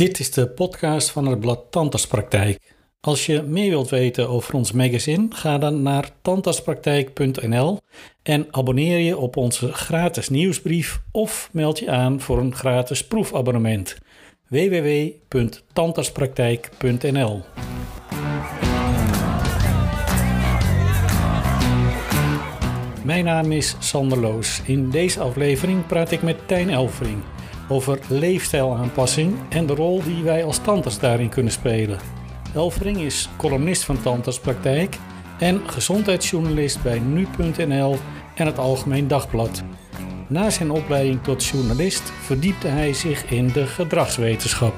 Dit is de podcast van het blad Tandartspraktijk. Als je meer wilt weten over ons magazine, ga dan naar tandartspraktijk.nl en abonneer je op onze gratis nieuwsbrief of meld je aan voor een gratis proefabonnement. www.tandartspraktijk.nl Mijn naam is Sander Loos. In deze aflevering praat ik met Tijn Elvering over leefstijlaanpassing en de rol die wij als tandarts daarin kunnen spelen. Elvering is columnist van Tandartspraktijk en gezondheidsjournalist bij nu.nl en het Algemeen Dagblad. Na zijn opleiding tot journalist verdiepte hij zich in de gedragswetenschap.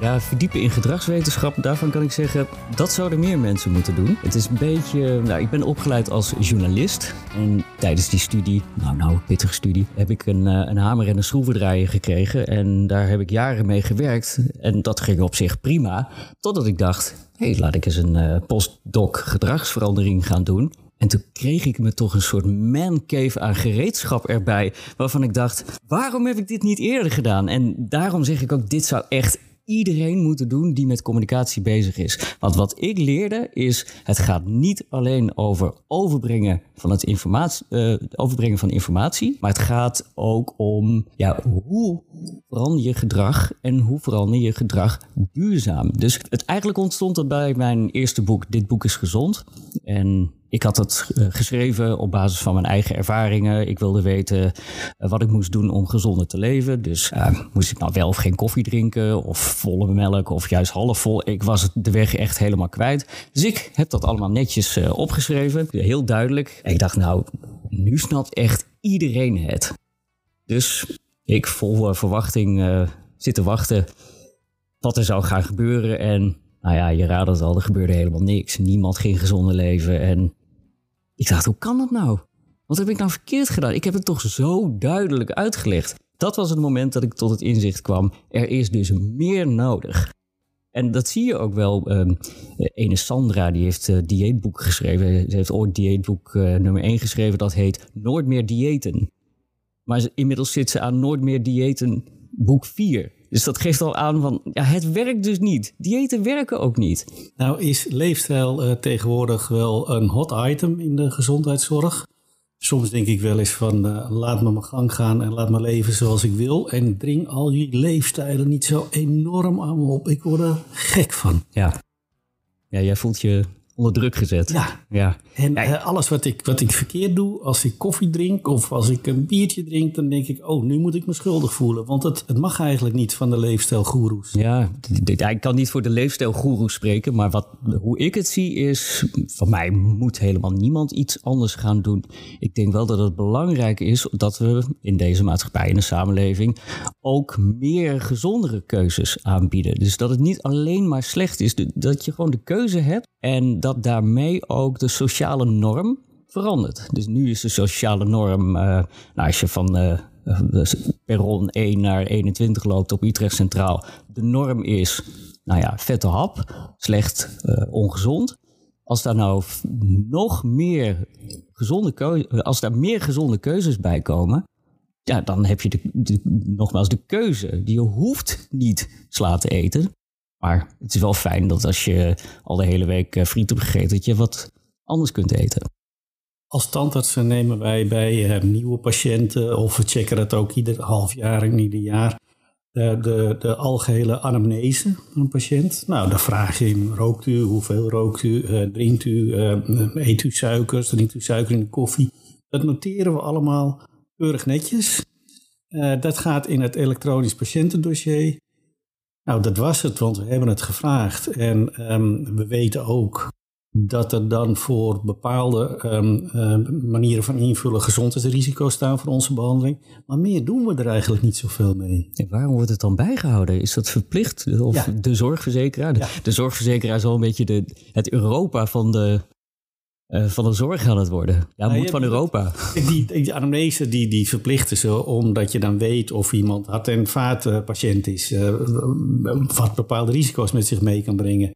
Ja, verdiepen in gedragswetenschap, daarvan kan ik zeggen, dat zouden meer mensen moeten doen. Het is een beetje, nou, ik ben opgeleid als journalist. En tijdens die studie, nou, nou, pittige studie, heb ik een, eh, een hamer en een schroevendraaier gekregen. En daar heb ik jaren mee gewerkt. En dat ging op zich prima. Totdat ik dacht, hé, hey, laat ik eens een uh, postdoc gedragsverandering gaan doen. En toen kreeg ik me toch een soort mancave aan gereedschap erbij. Waarvan ik dacht, waarom heb ik dit niet eerder gedaan? En daarom zeg ik ook, dit zou echt iedereen moeten doen die met communicatie bezig is. Want wat ik leerde is, het gaat niet alleen over overbrengen van, het informatie, uh, overbrengen van informatie, maar het gaat ook om ja, hoe verander je gedrag en hoe verander je gedrag duurzaam. Dus het eigenlijk ontstond dat bij mijn eerste boek, Dit boek is gezond. En ik had het uh, geschreven op basis van mijn eigen ervaringen. Ik wilde weten uh, wat ik moest doen om gezonder te leven. Dus uh, moest ik nou wel of geen koffie drinken, of volle melk, of juist half vol. Ik was de weg echt helemaal kwijt. Dus ik heb dat allemaal netjes opgeschreven, heel duidelijk. En ik dacht, nou, nu snapt echt iedereen het. Dus ik vol verwachting zit te wachten wat er zou gaan gebeuren. En nou ja, je raadt het al, er gebeurde helemaal niks. Niemand ging gezonder leven. En ik dacht, hoe kan dat nou? Wat heb ik nou verkeerd gedaan? Ik heb het toch zo duidelijk uitgelegd. Dat was het moment dat ik tot het inzicht kwam. Er is dus meer nodig. En dat zie je ook wel. Um, ene Sandra, die heeft uh, dieetboek geschreven. Ze heeft ooit dieetboek uh, nummer 1 geschreven. Dat heet Nooit meer diëten. Maar inmiddels zit ze aan Nooit meer diëten boek 4. Dus dat geeft al aan van, ja, het werkt dus niet. Diëten werken ook niet. Nou is leefstijl uh, tegenwoordig wel een hot item in de gezondheidszorg. Soms denk ik wel eens van, uh, laat me mijn gang gaan en laat me leven zoals ik wil. En dring al die leefstijlen niet zo enorm aan me op. Ik word er gek van. Ja, ja jij voelt je onder druk gezet. Ja. ja. En uh, alles wat ik, wat ik verkeerd doe, als ik koffie drink of als ik een biertje drink, dan denk ik, oh, nu moet ik me schuldig voelen. Want het, het mag eigenlijk niet van de leefstijlgoeroes. Ja, ik kan niet voor de leefstijlgoeroes spreken, maar wat, hoe ik het zie is, van mij moet helemaal niemand iets anders gaan doen. Ik denk wel dat het belangrijk is dat we in deze maatschappij, in de samenleving, ook meer gezondere keuzes aanbieden. Dus dat het niet alleen maar slecht is, dat je gewoon de keuze hebt en dat daarmee ook de sociale norm verandert. Dus nu is de sociale norm, uh, nou, als je van uh, perron 1 naar 21 loopt op Utrecht Centraal, de norm is, nou ja, vette hap, slecht, ongezond. Als daar nou nog meer gezonde als daar meer gezonde keuzes bij komen, ja, dan heb je de, nogmaals de keuze. Je hoeft niet sla te eten. Maar het is wel fijn dat als je al de hele week eh, friet hebt gegeten, dat je wat anders kunt eten. Als tandartsen nemen wij bij uh, nieuwe patiënten, of we checken dat ook ieder half jaar en ieder jaar, de, de, de algehele anamnese van een patiënt. Nou, dan vraag je hem, rookt u, hoeveel rookt u, drinkt u, eet u suikers, drinkt u suiker in de koffie. Dat noteren we allemaal keurig netjes. dat gaat in het elektronisch patiëntendossier. Nou, dat was het, want we hebben het gevraagd. En um, we weten ook dat er dan voor bepaalde um, um, manieren van invullen gezondheidsrisico's staan voor onze behandeling. Maar meer doen we er eigenlijk niet zoveel mee. En waarom wordt het dan bijgehouden? Is dat verplicht? Of ja. de zorgverzekeraar? De, ja. de, zorgverzekeraar is al een beetje de, het Europa van de, uh, van de zorg aan het worden. Ja, nou, moet van Europa. Die, die anamnese die, die verplichten ze omdat je dan weet of iemand hart- en vaatpatiënt is. Uh, wat bepaalde risico's met zich mee kan brengen.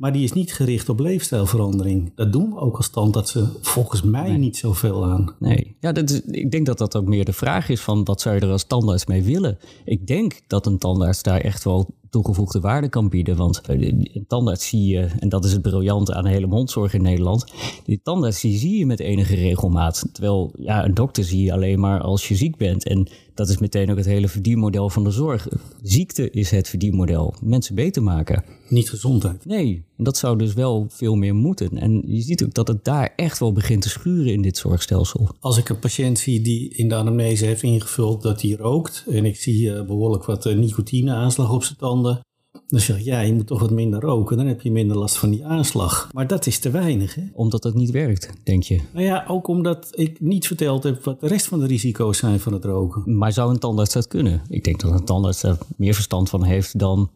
Maar die is niet gericht op leefstijlverandering. Dat doen we ook als tandartsen volgens mij niet zoveel aan. Nee, ja, dat is, ik denk dat dat ook meer de vraag is van wat zou je er als tandarts mee willen? Ik denk dat een tandarts daar echt wel toegevoegde waarde kan bieden. Want eh, een tandarts zie je, en dat is het briljante aan de hele mondzorg in Nederland, die tandarts zie je met enige regelmaat. Terwijl ja, een dokter zie je alleen maar als je ziek bent. En dat is meteen ook het hele verdienmodel van de zorg. Ziekte is het verdienmodel. Mensen beter maken. Niet gezondheid. Nee, dat zou dus wel veel meer moeten. En je ziet ook dat het daar echt wel begint te schuren in dit zorgstelsel. Als ik een patiënt zie die in de anamnese heeft ingevuld dat hij rookt... en ik zie uh, behoorlijk wat uh, nicotine-aanslag op zijn tanden... dan zeg ik, ja, je moet toch wat minder roken. Dan heb je minder last van die aanslag. Maar dat is te weinig, hè? Omdat het niet werkt, denk je? Nou ja, ook omdat ik niet verteld heb wat de rest van de risico's zijn van het roken. Maar zou een tandarts dat kunnen? Ik denk dat een tandarts er meer verstand van heeft dan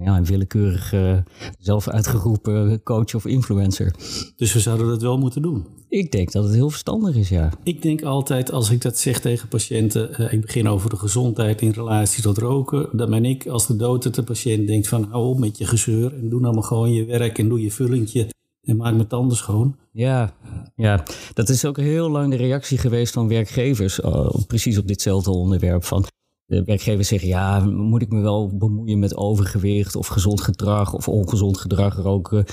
ja, een willekeurig uh, zelf uitgeroepen coach of influencer. Dus we zouden dat wel moeten doen. Ik denk dat het heel verstandig is, ja. Ik denk altijd, als ik dat zeg tegen patiënten, uh, ik begin over de gezondheid in relatie tot roken, dan ben ik als de dood de patiënt denkt van hou op met je gezeur en doe nou maar gewoon je werk en doe je vullingje en maak mijn tanden schoon. Ja, ja, dat is ook heel lang de reactie geweest van werkgevers, uh, precies op ditzelfde onderwerp van de werkgevers zeggen, ja, moet ik me wel bemoeien met overgewicht of gezond gedrag of ongezond gedrag roken?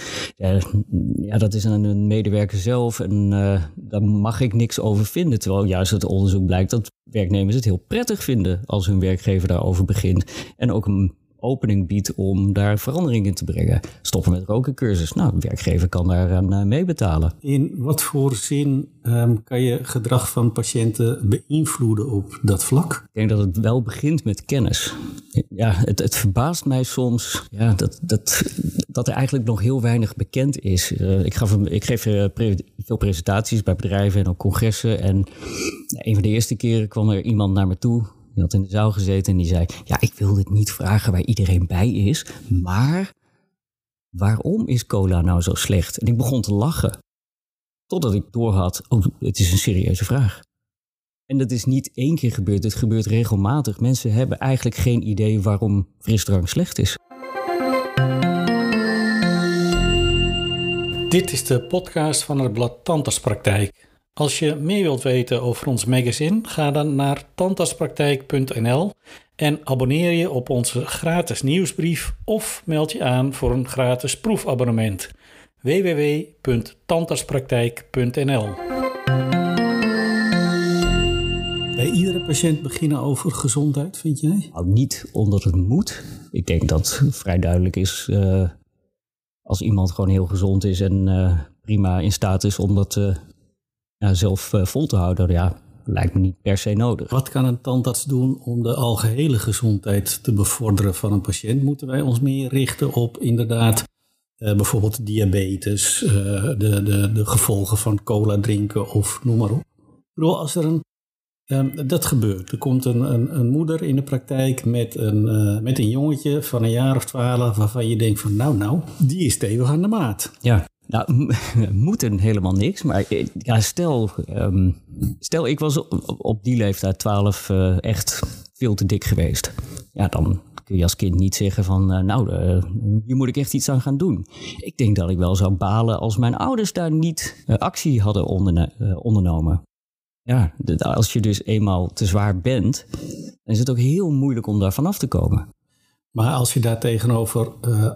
Ja, dat is aan een medewerker zelf en uh, daar mag ik niks over vinden. Terwijl juist het onderzoek blijkt dat werknemers het heel prettig vinden als hun werkgever daarover begint. En ook een opening biedt om daar verandering in te brengen. Stoppen met rokencursus. Nou, de werkgever kan daar aan uh, meebetalen. In wat voor zin um, kan je gedrag van patiënten beïnvloeden op dat vlak? Ik denk dat het wel begint met kennis. Ja, het, het verbaast mij soms ja, dat, dat, dat er eigenlijk nog heel weinig bekend is. Uh, ik, gaf, ik geef uh, pre veel presentaties bij bedrijven en op congressen. En een van de eerste keren kwam er iemand naar me toe die had in de zaal gezeten en die zei: Ja, ik wil dit niet vragen waar iedereen bij is, maar waarom is cola nou zo slecht? En ik begon te lachen. Totdat ik doorhad: Oh, het is een serieuze vraag. En dat is niet één keer gebeurd, het gebeurt regelmatig. Mensen hebben eigenlijk geen idee waarom frisdrank slecht is. Dit is de podcast van het blad Tandartspraktijk. Als je meer wilt weten over ons magazine, ga dan naar tandartspraktijk.nl en abonneer je op onze gratis nieuwsbrief of meld je aan voor een gratis proefabonnement. www.tandartspraktijk.nl Bij iedere patiënt beginnen over gezondheid, vind jij? Nou, niet omdat het moet. Ik denk dat het vrij duidelijk is uh, als iemand gewoon heel gezond is en uh, prima in staat is om dat uh, ja, zelf uh, vol te houden, ja, lijkt me niet per se nodig. Wat kan een tandarts doen om de algehele gezondheid te bevorderen van een patiënt? Moeten wij ons meer richten op inderdaad uh, bijvoorbeeld diabetes, uh, de, de, de gevolgen van cola drinken of noem maar op? Ik bedoel, als er een Um, dat gebeurt. Er komt een, een, een, moeder in de praktijk met een, uh, met een jongetje van een jaar of twaalf waarvan je denkt van nou nou, die is stevig aan de maat. Ja. Nou, moeten helemaal niks. Maar ja, stel, um, stel ik was op, die leeftijd 12 uh, echt veel te dik geweest. Ja, dan kun je als kind niet zeggen van uh, nou, hier moet ik echt iets aan gaan doen. Ik denk dat ik wel zou balen als mijn ouders daar niet actie hadden ondernomen. Ja, als je dus eenmaal te zwaar bent, dan is het ook heel moeilijk om daar vanaf te komen. Maar als je daar tegenover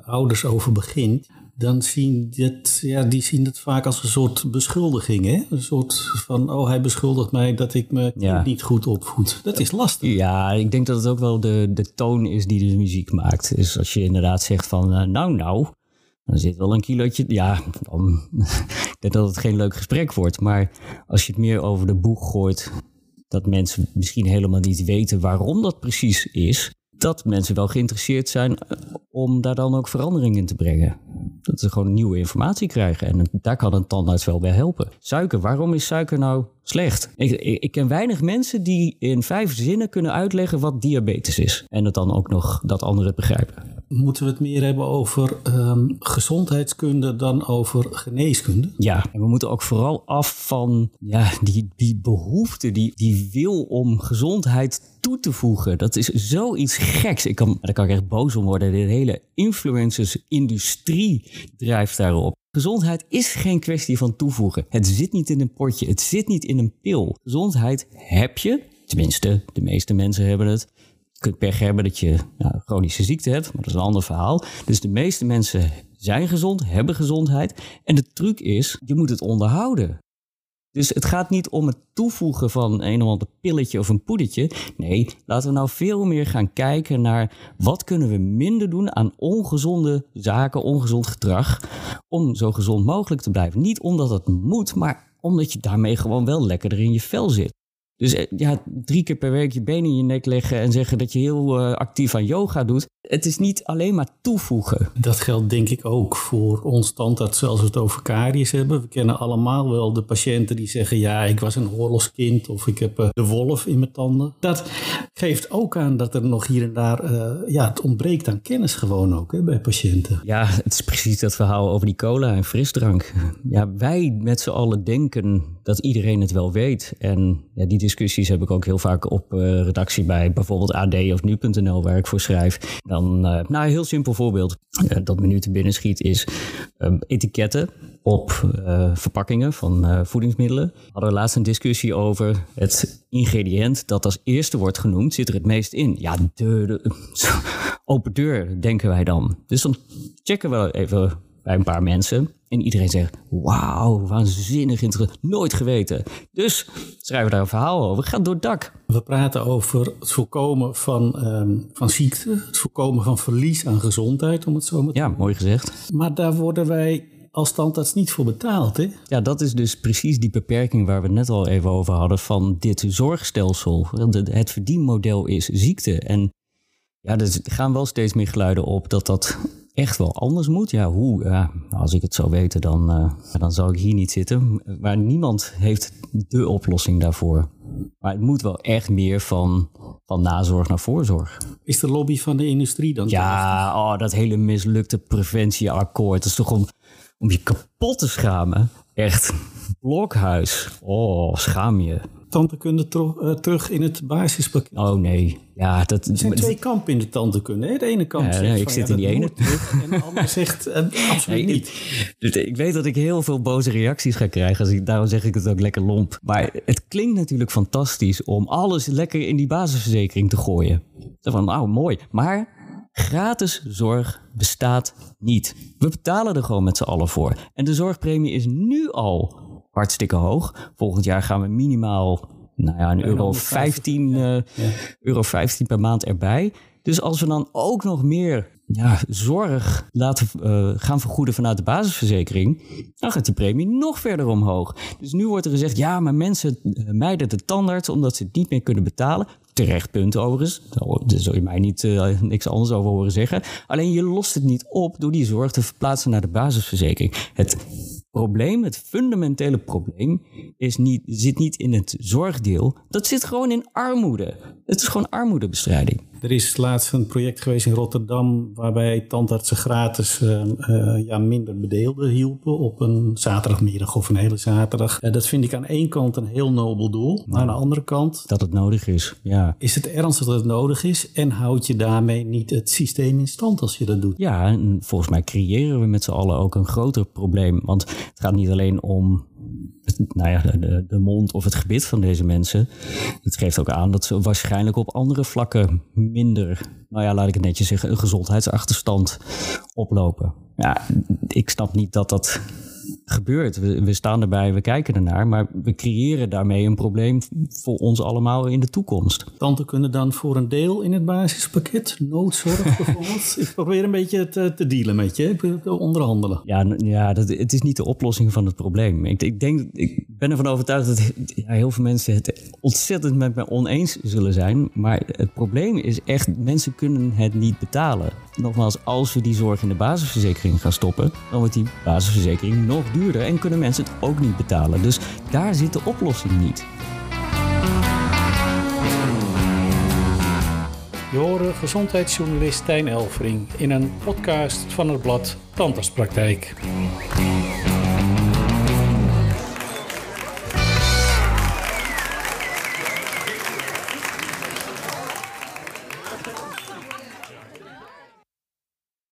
ouders over begint, dan zien dit, ja, die zien het vaak als een soort beschuldiging. Hè? Een soort van, oh, hij beschuldigt mij dat ik me ja. niet goed opvoed. Dat is lastig. Ja, ik denk dat het ook wel de, de toon is die de muziek maakt. Dus als je inderdaad zegt van, uh, nou, nou, dan zit wel een kilootje. Ja, dan ik denk dat het geen leuk gesprek wordt. Maar als je het meer over de boeg gooit, dat mensen misschien helemaal niet weten waarom dat precies is dat mensen wel geïnteresseerd zijn om daar dan ook verandering in te brengen. Dat ze gewoon nieuwe informatie krijgen. En daar kan een tandarts wel bij helpen. Suiker, waarom is suiker nou slecht. Ik, ik, ik, ken weinig mensen die in vijf zinnen kunnen uitleggen wat diabetes is. En het dan ook nog dat anderen het begrijpen. Moeten we het meer hebben over um, gezondheidskunde dan over geneeskunde? Ja, en we moeten ook vooral af van ja, die, die behoefte, die, die wil om gezondheid toe te voegen. Dat is zoiets geks. Ik kan, daar kan ik echt boos om worden. De hele influencers-industrie drijft daarop. Gezondheid is geen kwestie van toevoegen. Het zit niet in een potje, het zit niet in een pil. Gezondheid heb je, tenminste, de meeste mensen hebben het. Je kunt pech hebben dat je nou, chronische ziekte hebt, maar dat is een ander verhaal. Dus de meeste mensen zijn gezond, hebben gezondheid. En de truc is, je moet het onderhouden. Dus het gaat niet om het toevoegen van een of ander pilletje of een poedertje. Nee, laten we nou veel meer gaan kijken naar wat kunnen we minder doen aan ongezonde zaken, ongezond gedrag, om zo gezond mogelijk te blijven. Niet omdat het moet, maar omdat je daarmee gewoon wel lekkerder in je vel zit. Dus eh, ja, drie keer per week je benen in je nek leggen en zeggen dat je heel uh, actief aan yoga doet. Het is niet alleen maar toevoegen. Dat geldt denk ik ook voor ons tandarts als we het over karies hebben. We kennen allemaal wel de patiënten die zeggen ja, ik was een oorlogskind of ik heb uh, de wolf in mijn tanden. Dat geeft ook aan dat er nog hier en daar, ja, het ontbreekt aan kennis gewoon ook hè, bij patiënten. Ja, het is precies dat verhaal over die cola en frisdrank. Ja, wij met z'n allen denken dat iedereen het wel weet. En ja, die discussies heb ik ook heel vaak op uh, redactie bij bijvoorbeeld AD of Nu.nl waar ik voor schrijf. Uh, nou, een heel simpel voorbeeld uh, dat me nu te binnen schiet is ehm, etiketten op verpakkingen van voedingsmiddelen. Hadden we laatst een discussie over het ingrediënt dat als eerste wordt genoemd, zit er het meest in. Ja, de, de open deur, denken wij dan. Dus dan checken we even bij een paar mensen. En iedereen zegt, wauw, waanzinnig interessant, nooit geweten. Dus schrijven we daar een verhaal over, gaat door het dak. We praten over het voorkomen van, um, van ziekte, het voorkomen van verlies aan gezondheid, om het zo maar te Ja, mooi gezegd. Maar daar worden wij als tandarts niet voor betaald, hè? Ja, dat is dus precies die beperking waar we net al even over hadden van dit zorgstelsel. Het verdienmodel is ziekte. En ja, er gaan wel steeds meer geluiden op dat dat echt wel anders moet. Ja, hoe? Ja, als ik het zou weten, dan, uh, dan zou ik hier niet zitten. Maar niemand heeft de oplossing daarvoor. Maar het moet wel echt meer van, van nazorg naar voorzorg. Is de lobby van de industrie dan? Ja, oh, dat hele mislukte preventieakkoord. Dat is toch om, om je kapot te schamen. Echt, blokhuis. Oh, schaam je tandheelkunde uh, terug in het basispakket. Oh nee, ja, dat er zijn twee kampen in de tandheelkunde. Hè? De ene kant ja, zegt nee, ik van, zit ja, in die ene. Terug, en de andere zegt uh, absoluut Nee, niet. Dus ik weet dat ik heel veel boze reacties ga krijgen. Als ik, daarom zeg ik het ook lekker lomp. Maar het klinkt natuurlijk fantastisch om alles lekker in die basisverzekering te gooien. Van, nou, mooi. Maar gratis zorg bestaat niet. We betalen er gewoon met z'n allen voor. En de zorgpremie is nu al hartstikke hoog. Volgend jaar gaan we minimaal nou ja, een euro 150, 15, eh, euro 15 per maand erbij. Dus als we dan ook nog meer ja, zorg laten eh, gaan vergoeden vanuit de basisverzekering, dan gaat die premie nog verder omhoog. Dus nu wordt er gezegd, ja, maar mensen eh, mijden de tandarts omdat ze het niet meer kunnen betalen. Terecht punt overigens. Daar zul je mij niet, niks anders over horen zeggen. Alleen je lost het niet op door die zorg te verplaatsen naar de basisverzekering. Het probleem, het fundamentele probleem, is niet, zit niet in het zorgdeel. Dat zit gewoon in armoede. Het is gewoon armoedebestrijding. Er is laatst een project geweest in Rotterdam waarbij tandartsen gratis eh, eh, ja, minder bedeelden hielpen op een zaterdagmiddag of een hele zaterdag. Eh, dat vind ik aan één kant een heel nobel doel. Maar aan de andere kant Dat het nodig is, ja. is het ernstig dat het nodig is en houd je daarmee niet het systeem in stand als je dat doet. Ja, en volgens mij creëren we met z'n allen ook een groter probleem. Want het gaat niet alleen om nou ja, de- mond of het gebit van deze mensen. Het geeft ook aan dat ze waarschijnlijk op andere vlakken minder, nou ja, laat ik het netjes zeggen, een gezondheidsachterstand oplopen. Ja, ik snap niet dat dat gebeurt. We, we staan erbij, we kijken ernaar, maar we creëren daarmee een probleem voor ons allemaal in de toekomst. Tanten kunnen dan voor een deel in het basispakket, noodzorg bijvoorbeeld. ik probeer een beetje te, te dealen met je, te onderhandelen. Ja, ja dat, het is niet de oplossing van het probleem. Ik, ik, denk, ik ben ervan overtuigd dat ja, heel veel mensen het ontzettend met me oneens zullen zijn. Maar het probleem is echt, mensen kunnen het niet betalen. Nogmaals, als we die zorg in de basisverzekering gaan stoppen, dan wordt die basisverzekering nog en kunnen mensen het ook niet betalen. Dus daar zit de oplossing niet. Je hoorde gezondheidsjournalist Tijn Elvering in een podcast van het blad Tandartspraktijk.